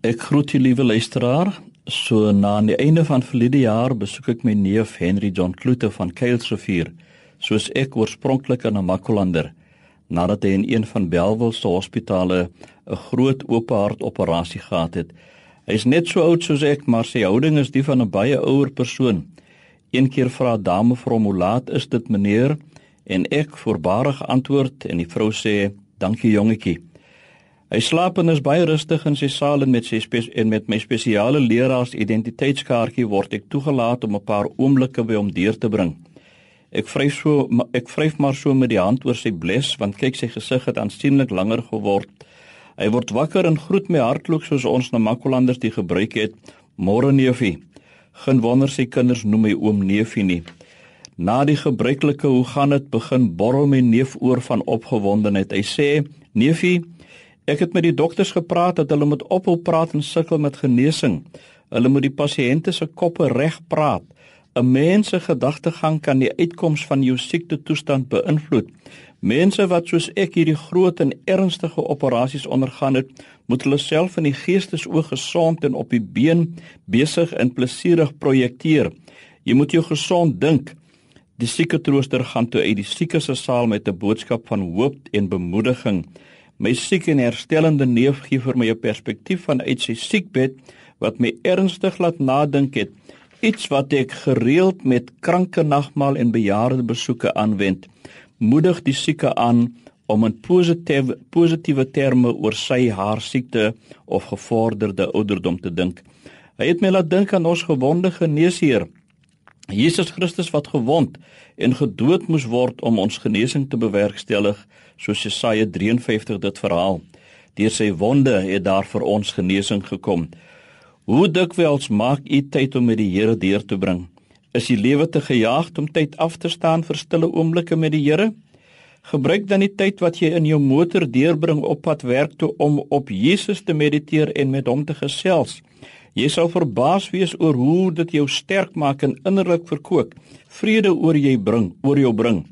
Ek groet u liewe luisteraar. So na aan die einde van verlede jaar besoek ek my neef Henry John Kloete van Kuilsrivier, soos ek oorspronklik in Namakolander, nadat hy in een van Belwel se hospitale 'n groot oop hart operasie gehad het. Hy is net so oud soos ek, maar sy houding is die van 'n baie ouer persoon. Een keer vra 'n dame vir hom hoe laat is dit meneer en ek voorbarig antwoord en die vrou sê dankie jongetjie. Hy slaap en is baie rustig in sy saal en met sy en met my spesiale leraars identiteitskaartjie word ek toegelaat om 'n paar oomblikke by hom deur te bring. Ek vryf so ek vryf maar so met die hand oor sy bles want kyk sy gesig het aansienlik langer geword. Hy word wakker en groet my hartlik soos ons na Makolanders die gebruik het. Môre neefie. Geen wonder sy kinders noem my oom neefie nie. Na die gebruikelike hoe gaan dit begin borrel my neef oor van opgewondenheid. Hy sê: "Neefie, Ek het met die dokters gepraat dat hulle moet ophou praat en sukkel met genesing. Hulle moet die pasiënte se koppe reg praat. 'n Mens se gedagtegang kan die uitkoms van jou siekte toestand beïnvloed. Mense wat soos ek hierdie groot en ernstige operasies ondergaan het, moet hulle self in die geestesoog gesond en op die been besig en plesierig projekteer. Jy moet jou gesond dink. Die sieke trooster gaan toe uit die sieke se saal met 'n boodskap van hoop en bemoediging. My siek en herstellende neef gee vir my 'n perspektief vanuit sy siekbed wat my ernstig laat nadink het. Iets wat ek gereeld met kranke nagmaal en bejaarde besoeke aanwend. Moedig die sieke aan om in positiewe positiewe terme oor sy haar siekte of gevorderde ouderdom te dink. Hy het my laat dink aan ons gewonde geneesheer Jesus Christus wat gewond en gedood moes word om ons genesing te bewerkstellig, soos Jesaja 53 dit verhaal. Deur sy wonde het daar vir ons genesing gekom. Hoe dikwels maak u tyd om met die Here deur te bring? Is u lewe te gejaagd om tyd af te staan vir stille oomblikke met die Here? Gebruik dan die tyd wat jy in jou motor deurbring op pad werk toe om op Jesus te mediteer en met hom te gesels. Jy sal verbaas wees oor hoe dit jou sterk maak en innerlik verkoop. Vrede oor jy bring, oor jou bring.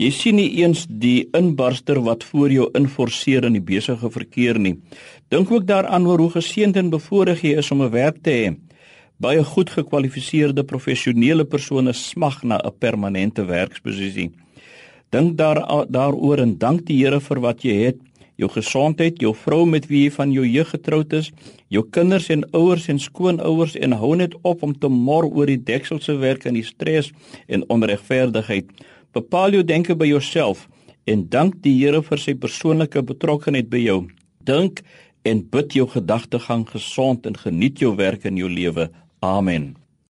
Jy sien nie eens die inbarster wat voor jou inforceer in die besige verkeer nie. Dink ook daaraan oor hoe geseënd en bevoorreg jy is om 'n werk te hê. Baie goed gekwalifiseerde professionele persone smag na 'n permanente werksposisie. Dink daar daaroor en dank die Here vir wat jy het jou gesondheid, jou vrou met wie jy van jou jeug getroud is, jou kinders en ouers en skoonouers en hou net op om te mor oor die dekselse werk en die stres en onregverdigheid. Bepaal jou denke by jouself en dank die Here vir sy persoonlike betrokkeheid by jou. Dink en bid jou gedagtegang gesond en geniet jou werk in jou lewe. Amen.